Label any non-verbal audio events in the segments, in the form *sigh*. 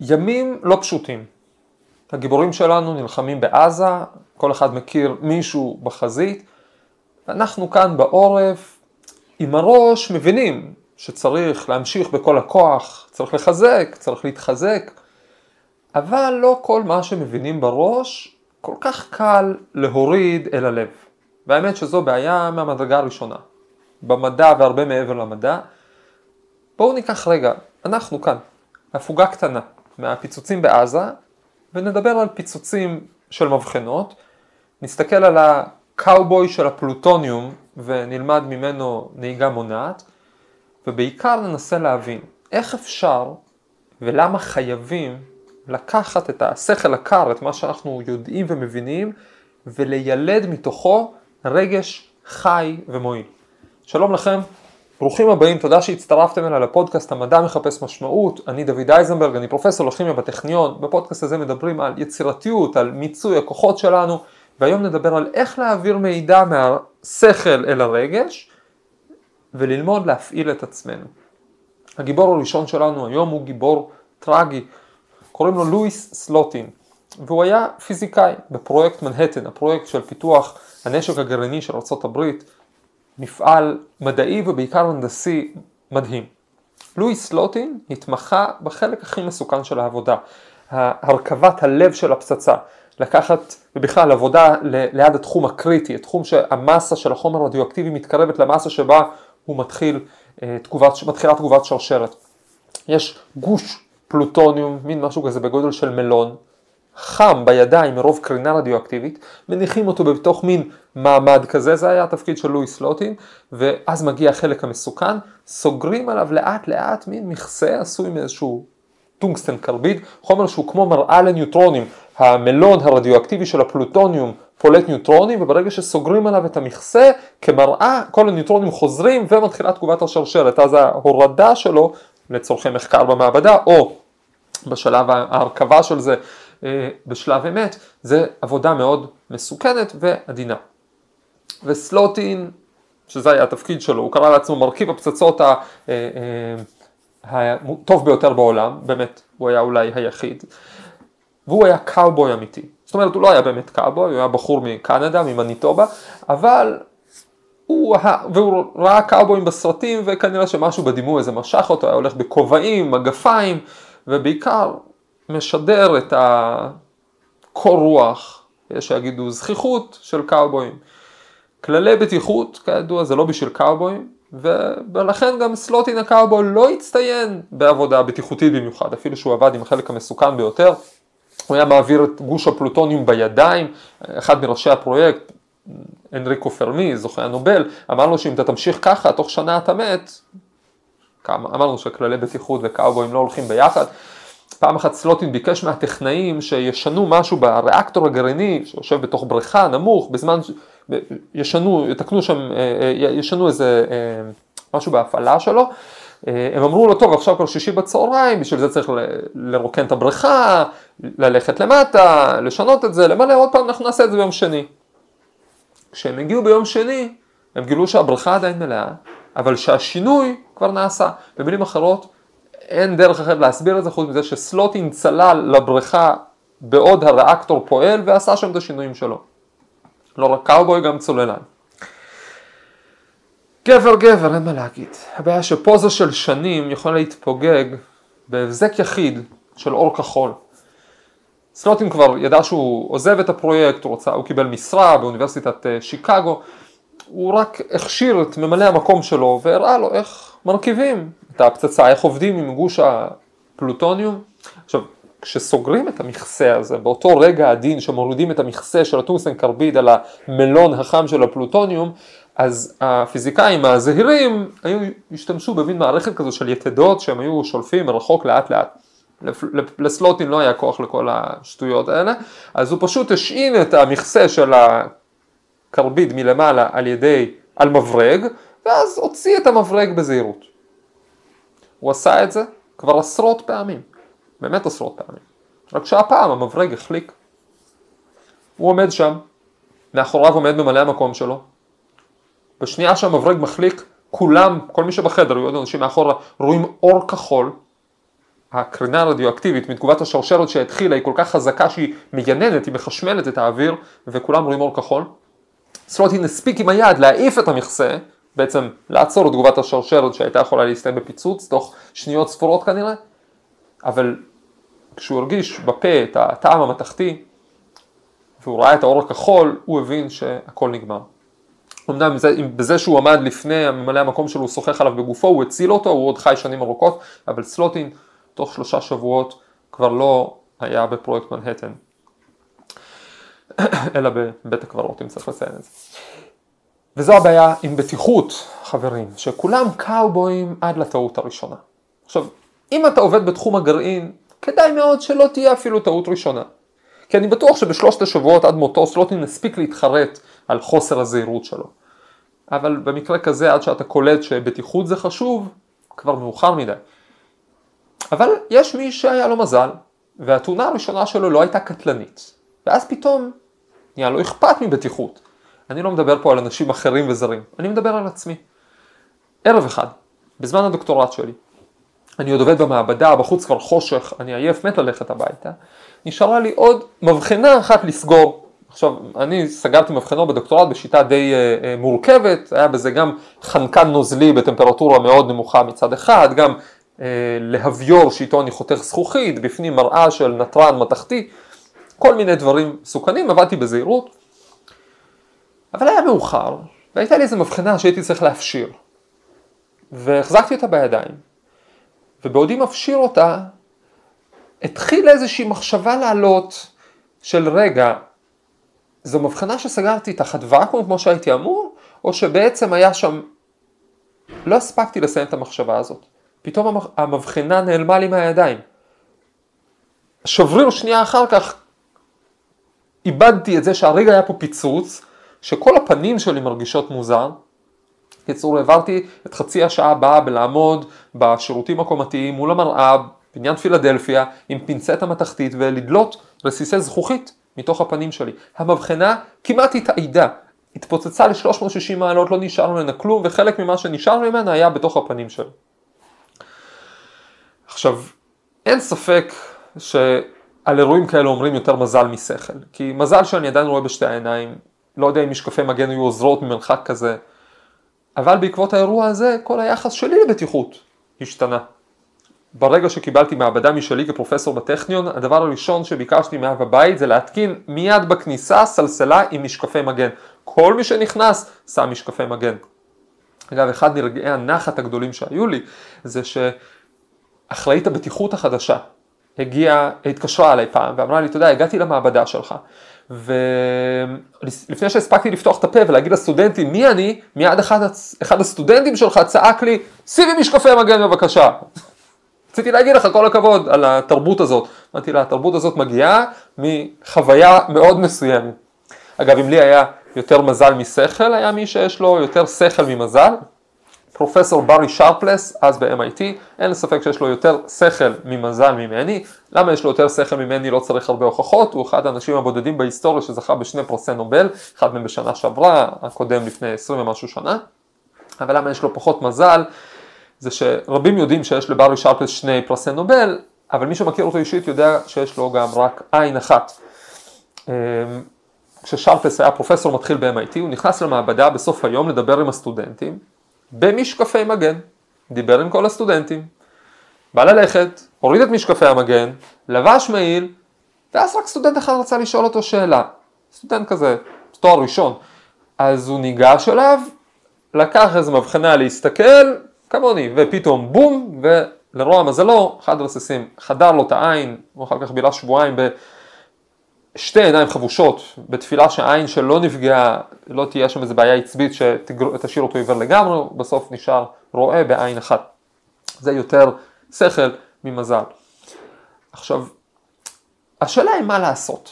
ימים לא פשוטים. הגיבורים שלנו נלחמים בעזה, כל אחד מכיר מישהו בחזית, ואנחנו כאן בעורף עם הראש מבינים שצריך להמשיך בכל הכוח, צריך לחזק, צריך להתחזק, אבל לא כל מה שמבינים בראש כל כך קל להוריד אל הלב. והאמת שזו בעיה מהמדרגה הראשונה. במדע והרבה מעבר למדע. בואו ניקח רגע, אנחנו כאן, הפוגה קטנה מהפיצוצים בעזה, ונדבר על פיצוצים של מבחנות. נסתכל על הקאובוי של הפלוטוניום ונלמד ממנו נהיגה מונעת, ובעיקר ננסה להבין איך אפשר ולמה חייבים לקחת את השכל הקר, את מה שאנחנו יודעים ומבינים, ולילד מתוכו רגש חי ומועיל. שלום לכם, ברוכים הבאים, תודה שהצטרפתם אליי לפודקאסט המדע מחפש משמעות, אני דוד אייזנברג, אני פרופסור לכימיה בטכניון, בפודקאסט הזה מדברים על יצירתיות, על מיצוי הכוחות שלנו, והיום נדבר על איך להעביר מידע מהשכל אל הרגש, וללמוד להפעיל את עצמנו. הגיבור הראשון שלנו היום הוא גיבור טרגי, קוראים לו לואיס סלוטין, והוא היה פיזיקאי בפרויקט מנהטן, הפרויקט של פיתוח הנשק הגרעיני של ארה"ב, מפעל מדעי ובעיקר הנדסי מדהים. לואיס סלוטין התמחה בחלק הכי מסוכן של העבודה, הרכבת הלב של הפצצה, לקחת ובכלל עבודה ליד התחום הקריטי, התחום שהמסה של החומר הרדיואקטיבי מתקרבת למסה שבה הוא מתחיל אה, תגובת, מתחילה תגובת שרשרת. יש גוש פלוטוניום, מין משהו כזה בגודל של מלון, חם בידיים מרוב קרינה רדיואקטיבית, מניחים אותו בתוך מין מעמד כזה, זה היה התפקיד של לואיס לוטין, ואז מגיע החלק המסוכן, סוגרים עליו לאט לאט מין מכסה עשוי מאיזשהו טונגסטן קרביד, חומר שהוא כמו מראה לניוטרונים, המלון הרדיואקטיבי של הפלוטוניום פולט ניוטרונים, וברגע שסוגרים עליו את המכסה, כמראה כל הניוטרונים חוזרים ומתחילה תגובת השרשרת, אז ההורדה שלו לצורכי מחקר במעבדה, או בשלב ההרכבה של זה בשלב אמת, זה עבודה מאוד מסוכנת ועדינה. וסלוטין, שזה היה התפקיד שלו, הוא קרא לעצמו מרכיב הפצצות הטוב אה, אה, ביותר בעולם, באמת, הוא היה אולי היחיד, והוא היה קאובוי אמיתי. זאת אומרת, הוא לא היה באמת קאובוי, הוא היה בחור מקנדה, ממניטובה, אבל הוא, והוא ראה קאובויים בסרטים וכנראה שמשהו בדימוי הזה משך אותו, היה הולך בכובעים, מגפיים ובעיקר משדר את הקור רוח, יש שיגידו זכיחות של קאובויים. כללי בטיחות, כידוע, זה לא בשביל קאובויים, ולכן גם סלוטין הקאובוי לא הצטיין בעבודה בטיחותית במיוחד, אפילו שהוא עבד עם החלק המסוכן ביותר. הוא היה מעביר את גוש הפלוטוניום בידיים, אחד מראשי הפרויקט, אנריקו פרמי, זוכה הנובל, אמר לו שאם אתה תמשיך ככה, תוך שנה אתה מת. אמרנו שכללי בטיחות וקאובויים לא הולכים ביחד. פעם אחת סלוטין ביקש מהטכנאים שישנו משהו בריאקטור הגרעיני שיושב בתוך בריכה נמוך, בזמן, ישנו, יתקנו שם, אה, אה, ישנו איזה אה, משהו בהפעלה שלו. הם אמרו לו, טוב, עכשיו כבר שישי בצהריים, בשביל זה צריך לרוקן את הבריכה, ללכת למטה, לשנות את זה, למלא עוד פעם, אנחנו נעשה את זה ביום שני. כשהם הגיעו ביום שני, הם גילו שהבריכה עדיין מלאה, אבל שהשינוי כבר נעשה. במילים אחרות, אין דרך אחרת להסביר את זה חוץ מזה שסלוטין צלל לבריכה בעוד הריאקטור פועל ועשה שם את השינויים שלו. לא רק קאובוי, גם צוללן. גבר גבר, אין מה להגיד. הבעיה שפוזה של שנים יכולה להתפוגג בהבזק יחיד של אור כחול. סלוטין כבר ידע שהוא עוזב את הפרויקט, הוא, רוצה, הוא קיבל משרה באוניברסיטת אה, שיקגו, הוא רק הכשיר את ממלא המקום שלו והראה לו איך מרכיבים את הפצצה, איך עובדים עם גוש הפלוטוניום. עכשיו, כשסוגרים את המכסה הזה, באותו רגע עדין שמורידים את המכסה של הטונגסטן קרביד על המלון החם של הפלוטוניום, אז הפיזיקאים הזהירים היו, השתמשו במין מערכת כזו של יתדות שהם היו שולפים מרחוק לאט לאט. לסלוטין לא היה כוח לכל השטויות האלה, אז הוא פשוט השעין את המכסה של הקרביד מלמעלה על ידי, על מברג, ואז הוציא את המברג בזהירות. הוא עשה את זה כבר עשרות פעמים, באמת עשרות פעמים, רק שהפעם המברג החליק. הוא עומד שם, מאחוריו עומד ממלא המקום שלו, בשנייה שהמברג מחליק, כולם, כל מי שבחדר, היו עוד אנשים מאחורה, רואים אור כחול, הקרינה הרדיואקטיבית מתגובת השרשרת שהתחילה היא כל כך חזקה שהיא מייננת, היא מחשמלת את האוויר וכולם רואים אור כחול. סלוטין הספיק עם היד להעיף את המכסה, בעצם לעצור את תגובת השרשרת שהייתה יכולה להסתיים בפיצוץ תוך שניות ספורות כנראה, אבל כשהוא הרגיש בפה את הטעם המתכתי והוא ראה את האור הכחול, הוא הבין שהכל נגמר. אמנם בזה שהוא עמד לפני הממלא המקום שלו, הוא שוחח עליו בגופו, הוא הציל אותו, הוא עוד חי שנים ארוכות, אבל סלוטין תוך שלושה שבועות כבר לא היה בפרויקט מנהטן, *clears throat* אלא בבית הקברות, אם צריך לציין את זה. וזו הבעיה עם בטיחות, חברים, שכולם קאובויים עד לטעות הראשונה. עכשיו, אם אתה עובד בתחום הגרעין, כדאי מאוד שלא תהיה אפילו טעות ראשונה. כי אני בטוח שבשלושת השבועות עד מותו סלוטין הספיק להתחרט על חוסר הזהירות שלו. אבל במקרה כזה, עד שאתה קולט שבטיחות זה חשוב, כבר מאוחר מדי. אבל יש מי שהיה לו מזל, והתאונה הראשונה שלו לא הייתה קטלנית. ואז פתאום נהיה לו אכפת מבטיחות. אני לא מדבר פה על אנשים אחרים וזרים, אני מדבר על עצמי. ערב אחד, בזמן הדוקטורט שלי, אני עוד עובד במעבדה, בחוץ כבר חושך, אני עייף, מת ללכת הביתה, נשארה לי עוד מבחנה אחת לסגור. עכשיו, אני סגרתי מבחנו בדוקטורט בשיטה די uh, uh, מורכבת, היה בזה גם חנקן נוזלי בטמפרטורה מאוד נמוכה מצד אחד, גם uh, להביור שאיתו אני חותך זכוכית, בפנים מראה של נתרן מתכתי, כל מיני דברים מסוכנים, עבדתי בזהירות. אבל היה מאוחר, והייתה לי איזו מבחנה שהייתי צריך להפשיר. והחזקתי אותה בידיים, ובעודי מפשיר אותה, התחילה איזושהי מחשבה לעלות של רגע, זו מבחנה שסגרתי תחת ואקום כמו שהייתי אמור, או שבעצם היה שם, לא הספקתי לסיים את המחשבה הזאת. פתאום המבחנה נעלמה לי מהידיים. שבריר שנייה אחר כך איבדתי את זה שהרגע היה פה פיצוץ, שכל הפנים שלי מרגישות מוזר. קיצור, העברתי את חצי השעה הבאה בלעמוד בשירותים הקומתיים מול המראה, בניין פילדלפיה, עם פינצטה מתכתית ולדלות רסיסי זכוכית מתוך הפנים שלי. המבחנה כמעט התאיידה, התפוצצה ל-360 מעלות, לא נשאר ממנה כלום, וחלק ממה שנשאר ממנה היה בתוך הפנים שלי. עכשיו, אין ספק שעל אירועים כאלה אומרים יותר מזל משכל, כי מזל שאני עדיין רואה בשתי העיניים, לא יודע אם משקפי מגן היו עוזרות ממרחק כזה, אבל בעקבות האירוע הזה כל היחס שלי לבטיחות השתנה. ברגע שקיבלתי מעבדה משלי כפרופסור בטכניון, הדבר הראשון שביקשתי מאב הבית זה להתקין מיד בכניסה סלסלה עם משקפי מגן. כל מי שנכנס שם משקפי מגן. אגב, אחד מרגעי הנחת הגדולים שהיו לי זה שאחראית הבטיחות החדשה הגיעה, התקשרה אליי פעם ואמרה לי, אתה יודע, הגעתי למעבדה שלך ולפני שהספקתי לפתוח את הפה ולהגיד לסטודנטים מי אני, מיד אחד, אחד הסטודנטים שלך צעק לי, שימי משקפי מגן בבקשה. *laughs* רציתי להגיד לך כל הכבוד על התרבות הזאת. אמרתי לה, התרבות הזאת מגיעה מחוויה מאוד מסוימת. אגב, אם לי היה יותר מזל משכל, היה מי שיש לו יותר שכל ממזל. פרופסור ברי שרפלס, אז ב-MIT, אין ספק שיש לו יותר שכל ממזל ממני. למה יש לו יותר שכל ממני? לא צריך הרבה הוכחות, הוא אחד האנשים הבודדים בהיסטוריה שזכה בשני פרסי נובל, אחד מהם בשנה שעברה, הקודם לפני 20 ומשהו שנה. אבל למה יש לו פחות מזל? זה שרבים יודעים שיש לברי שרפלס שני פרסי נובל, אבל מי שמכיר אותו אישית יודע שיש לו גם רק עין אחת. אמ, כששרפלס היה פרופסור מתחיל ב-MIT, הוא נכנס למעבדה בסוף היום לדבר עם הסטודנטים, במשקפי מגן, דיבר עם כל הסטודנטים, בא ללכת, הוריד את משקפי המגן, לבש מעיל, ואז רק סטודנט אחד רצה לשאול אותו שאלה, סטודנט כזה, תואר ראשון, אז הוא ניגש אליו, לקח איזה מבחנה להסתכל, כמוני, ופתאום בום, ולרוע מזלו, אחד הרסיסים חדר לו את העין, הוא אחר כך בילה שבועיים בשתי עיניים חבושות, בתפילה שהעין שלא נפגעה, לא תהיה שם איזה בעיה עצבית שתשאיר אותו עיוור לגמרי, בסוף נשאר רואה בעין אחת. זה יותר שכל ממזל. עכשיו, השאלה היא מה לעשות.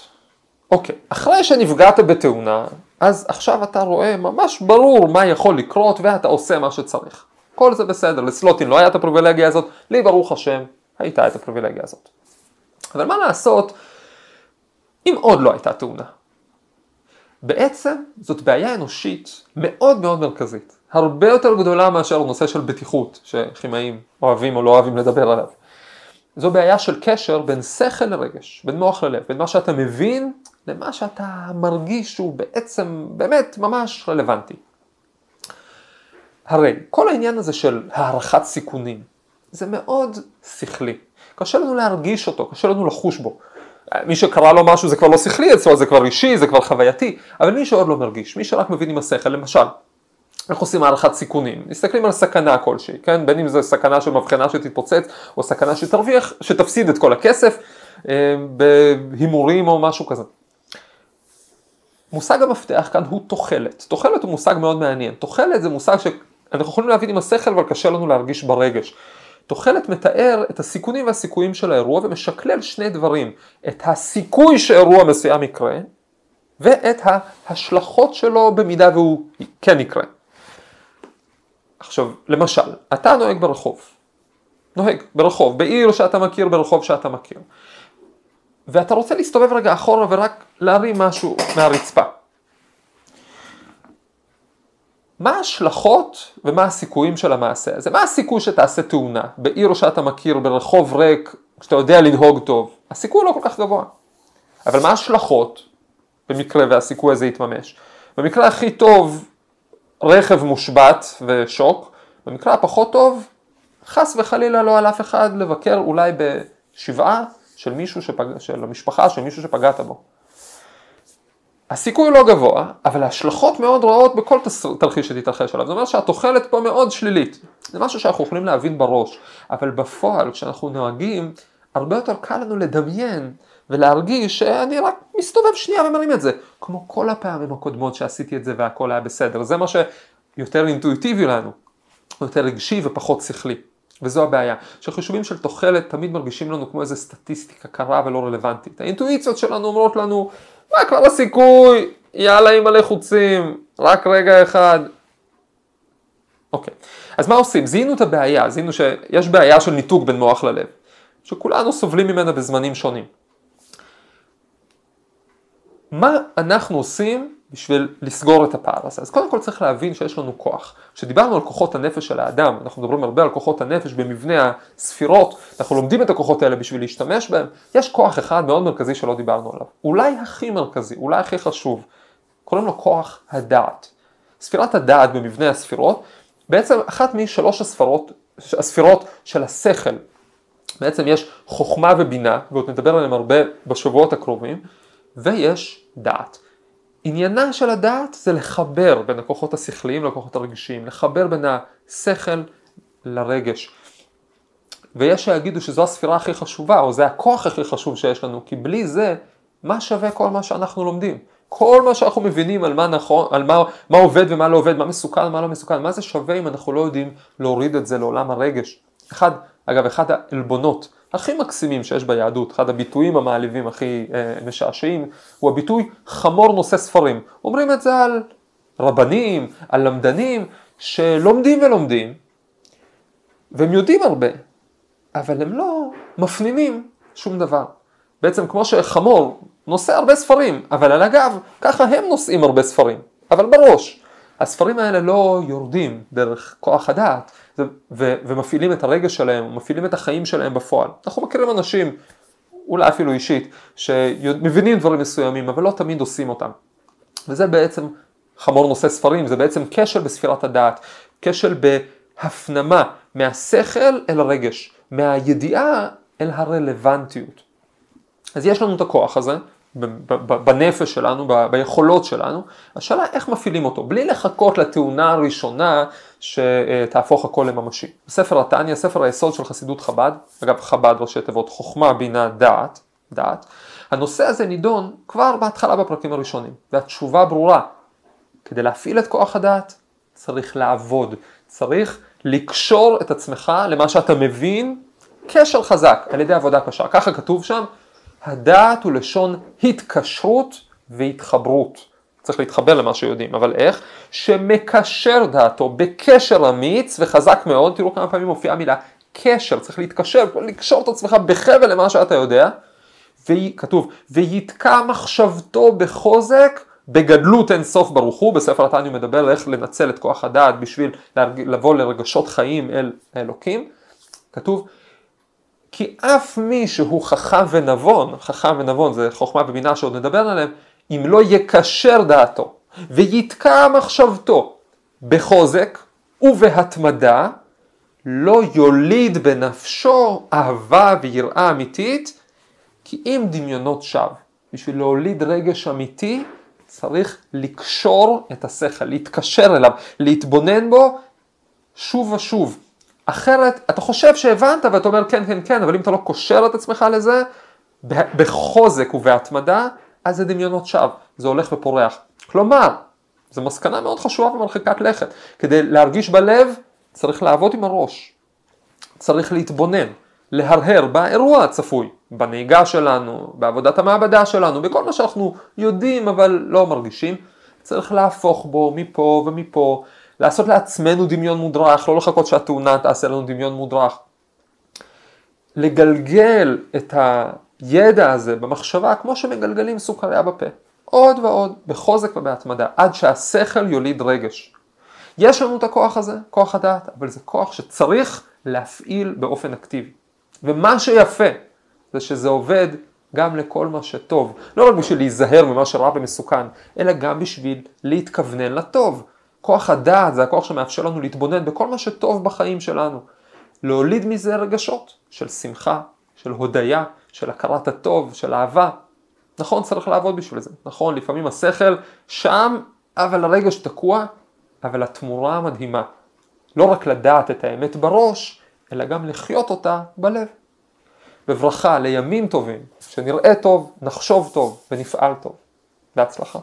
אוקיי, אחרי שנפגעת בתאונה, אז עכשיו אתה רואה ממש ברור מה יכול לקרות ואתה עושה מה שצריך. כל זה בסדר, לסלוטין לא היה את הפריבילגיה הזאת, לי ברוך השם הייתה את הפריבילגיה הזאת. אבל מה לעשות אם עוד לא הייתה תאונה? בעצם זאת בעיה אנושית מאוד מאוד מרכזית, הרבה יותר גדולה מאשר נושא של בטיחות שכימאים אוהבים או לא אוהבים לדבר עליו. זו בעיה של קשר בין שכל לרגש, בין מוח ללב, בין מה שאתה מבין למה שאתה מרגיש שהוא בעצם באמת ממש רלוונטי. הרי כל העניין הזה של הערכת סיכונים זה מאוד שכלי. קשה לנו להרגיש אותו, קשה לנו לחוש בו. מי שקרה לו משהו זה כבר לא שכלי אצלו, זה כבר אישי, זה כבר חווייתי, אבל מי שעוד לא מרגיש, מי שרק מבין עם השכל, למשל, איך עושים הערכת סיכונים? מסתכלים על סכנה כלשהי, כן? בין אם זו סכנה של מבחנה שתתפוצץ, או סכנה שתרוויח, שתפסיד את כל הכסף, אה, בהימורים או משהו כזה. מושג המפתח כאן הוא תוחלת. תוחלת הוא מושג מאוד מעניין. תוחלת זה מושג שאנחנו יכולים להבין עם השכל, אבל קשה לנו להרגיש ברגש. תוחלת מתאר את הסיכונים והסיכויים של האירוע ומשקלל שני דברים, את הסיכוי שאירוע מסוים יקרה ואת ההשלכות שלו במידה והוא כן יקרה. עכשיו, למשל, אתה נוהג ברחוב, נוהג ברחוב, בעיר שאתה מכיר, ברחוב שאתה מכיר, ואתה רוצה להסתובב רגע אחורה ורק להרים משהו מהרצפה. מה ההשלכות ומה הסיכויים של המעשה הזה? מה הסיכוי שתעשה תאונה בעיר שאתה מכיר, ברחוב ריק, שאתה יודע לנהוג טוב? הסיכוי לא כל כך גבוה. אבל מה ההשלכות במקרה והסיכוי הזה יתממש? במקרה הכי טוב, רכב מושבת ושוק, במקרה הפחות טוב, חס וחלילה לא על אף אחד לבקר אולי בשבעה של מישהו שפג... של המשפחה של מישהו שפגעת בו. הסיכוי לא גבוה, אבל ההשלכות מאוד רעות בכל תרחיש שתתרחש עליו. זאת אומרת שהתוחלת פה מאוד שלילית. זה משהו שאנחנו יכולים להבין בראש, אבל בפועל כשאנחנו נוהגים, הרבה יותר קל לנו לדמיין ולהרגיש שאני רק מסתובב שנייה ומרים את זה. כמו כל הפעמים הקודמות שעשיתי את זה והכל היה בסדר. זה מה שיותר אינטואיטיבי לנו, יותר רגשי ופחות שכלי. וזו הבעיה, שחישובים של תוחלת תמיד מרגישים לנו כמו איזה סטטיסטיקה קרה ולא רלוונטית. האינטואיציות שלנו אומרות לנו, מה כבר הסיכוי, יאללה עם מלא חוצים, רק רגע אחד. אוקיי, אז מה עושים? זיהינו את הבעיה, זיהינו שיש בעיה של ניתוק בין מוח ללב, שכולנו סובלים ממנה בזמנים שונים. מה אנחנו עושים בשביל לסגור את הפער הזה? אז קודם כל צריך להבין שיש לנו כוח. כשדיברנו על כוחות הנפש של האדם, אנחנו מדברים הרבה על כוחות הנפש במבנה הספירות, אנחנו לומדים את הכוחות האלה בשביל להשתמש בהם, יש כוח אחד מאוד מרכזי שלא דיברנו עליו. אולי הכי מרכזי, אולי הכי חשוב, קוראים לו כוח הדעת. ספירת הדעת במבנה הספירות, בעצם אחת משלוש הספרות, הספירות של השכל. בעצם יש חוכמה ובינה, ועוד נדבר עליהם הרבה בשבועות הקרובים, ויש דעת. עניינה של הדעת זה לחבר בין הכוחות השכליים לכוחות הרגשיים, לחבר בין השכל לרגש. ויש שיגידו שזו הספירה הכי חשובה, או זה הכוח הכי חשוב שיש לנו, כי בלי זה, מה שווה כל מה שאנחנו לומדים? כל מה שאנחנו מבינים על מה נכון, על מה, מה עובד ומה לא עובד, מה מסוכן ומה לא מסוכן, מה זה שווה אם אנחנו לא יודעים להוריד את זה לעולם הרגש. אחד, אגב, אחד העלבונות הכי מקסימים שיש ביהדות, אחד הביטויים המעליבים הכי אה, משעשעים, הוא הביטוי חמור נושא ספרים. אומרים את זה על רבנים, על למדנים, שלומדים ולומדים, והם יודעים הרבה, אבל הם לא מפנימים שום דבר. בעצם כמו שחמור נושא הרבה ספרים, אבל על הגב, ככה הם נושאים הרבה ספרים, אבל בראש. הספרים האלה לא יורדים דרך כוח הדעת ו- ומפעילים את הרגש שלהם, מפעילים את החיים שלהם בפועל. אנחנו מכירים אנשים, אולי אפילו אישית, שמבינים דברים מסוימים, אבל לא תמיד עושים אותם. וזה בעצם חמור נושא ספרים, זה בעצם כשל בספירת הדעת, כשל בהפנמה מהשכל אל הרגש, מהידיעה אל הרלוונטיות. אז יש לנו את הכוח הזה, בנפש שלנו, ביכולות שלנו, השאלה איך מפעילים אותו, בלי לחכות לתאונה הראשונה שתהפוך הכל לממשי. בספר התניא, ספר היסוד של חסידות חב"ד, אגב חב"ד ראשי תיבות חוכמה, בינה, דעת, דעת, הנושא הזה נידון כבר בהתחלה בפרקים הראשונים, והתשובה ברורה, כדי להפעיל את כוח הדעת צריך לעבוד, צריך לקשור את עצמך למה שאתה מבין, קשר חזק על ידי עבודה קשה, ככה כתוב שם, הדעת הוא לשון התקשרות והתחברות. צריך להתחבר למה שיודעים, אבל איך? שמקשר דעתו בקשר אמיץ וחזק מאוד, תראו כמה פעמים מופיעה המילה קשר, צריך להתקשר, לקשור את עצמך בחבל למה שאתה יודע, וכתוב, ויתקע מחשבתו בחוזק בגדלות אין סוף ברוך הוא, בספר התניא מדבר על איך לנצל את כוח הדעת בשביל לבוא לרגשות חיים אל האלוקים, כתוב כי אף מי שהוא חכם ונבון, חכם ונבון זה חוכמה ובינה שעוד נדבר עליהם, אם לא יקשר דעתו ויתקע מחשבתו בחוזק ובהתמדה, לא יוליד בנפשו אהבה ויראה אמיתית, כי אם דמיונות שווא. בשביל להוליד רגש אמיתי, צריך לקשור את השכל, להתקשר אליו, להתבונן בו שוב ושוב. אחרת, אתה חושב שהבנת ואתה אומר כן, כן, כן, אבל אם אתה לא קושר את עצמך לזה, בחוזק ובהתמדה, אז זה דמיונות שווא, זה הולך ופורח. כלומר, זו מסקנה מאוד חשובה ומרחיקת לכת. כדי להרגיש בלב, צריך לעבוד עם הראש. צריך להתבונן, להרהר באירוע הצפוי, בנהיגה שלנו, בעבודת המעבדה שלנו, בכל מה שאנחנו יודעים אבל לא מרגישים. צריך להפוך בו מפה ומפה, לעשות לעצמנו דמיון מודרך, לא לחכות שהתאונה תעשה לנו דמיון מודרך. לגלגל את הידע הזה במחשבה כמו שמגלגלים סוכריה בפה. עוד ועוד, בחוזק ובהתמדה, עד שהשכל יוליד רגש. יש לנו את הכוח הזה, כוח הדעת, אבל זה כוח שצריך להפעיל באופן אקטיבי. ומה שיפה זה שזה עובד גם לכל מה שטוב. לא רק בשביל להיזהר ממה שרע ומסוכן, אלא גם בשביל להתכוונן לטוב. כוח הדעת זה הכוח שמאפשר לנו להתבונן בכל מה שטוב בחיים שלנו. להוליד מזה רגשות של שמחה, של הודיה, של הכרת הטוב, של אהבה. נכון, צריך לעבוד בשביל זה. נכון, לפעמים השכל שם, אבל הרגש תקוע, אבל התמורה המדהימה. לא רק לדעת את האמת בראש, אלא גם לחיות אותה בלב. בברכה לימים טובים, שנראה טוב, נחשוב טוב ונפעל טוב. בהצלחה.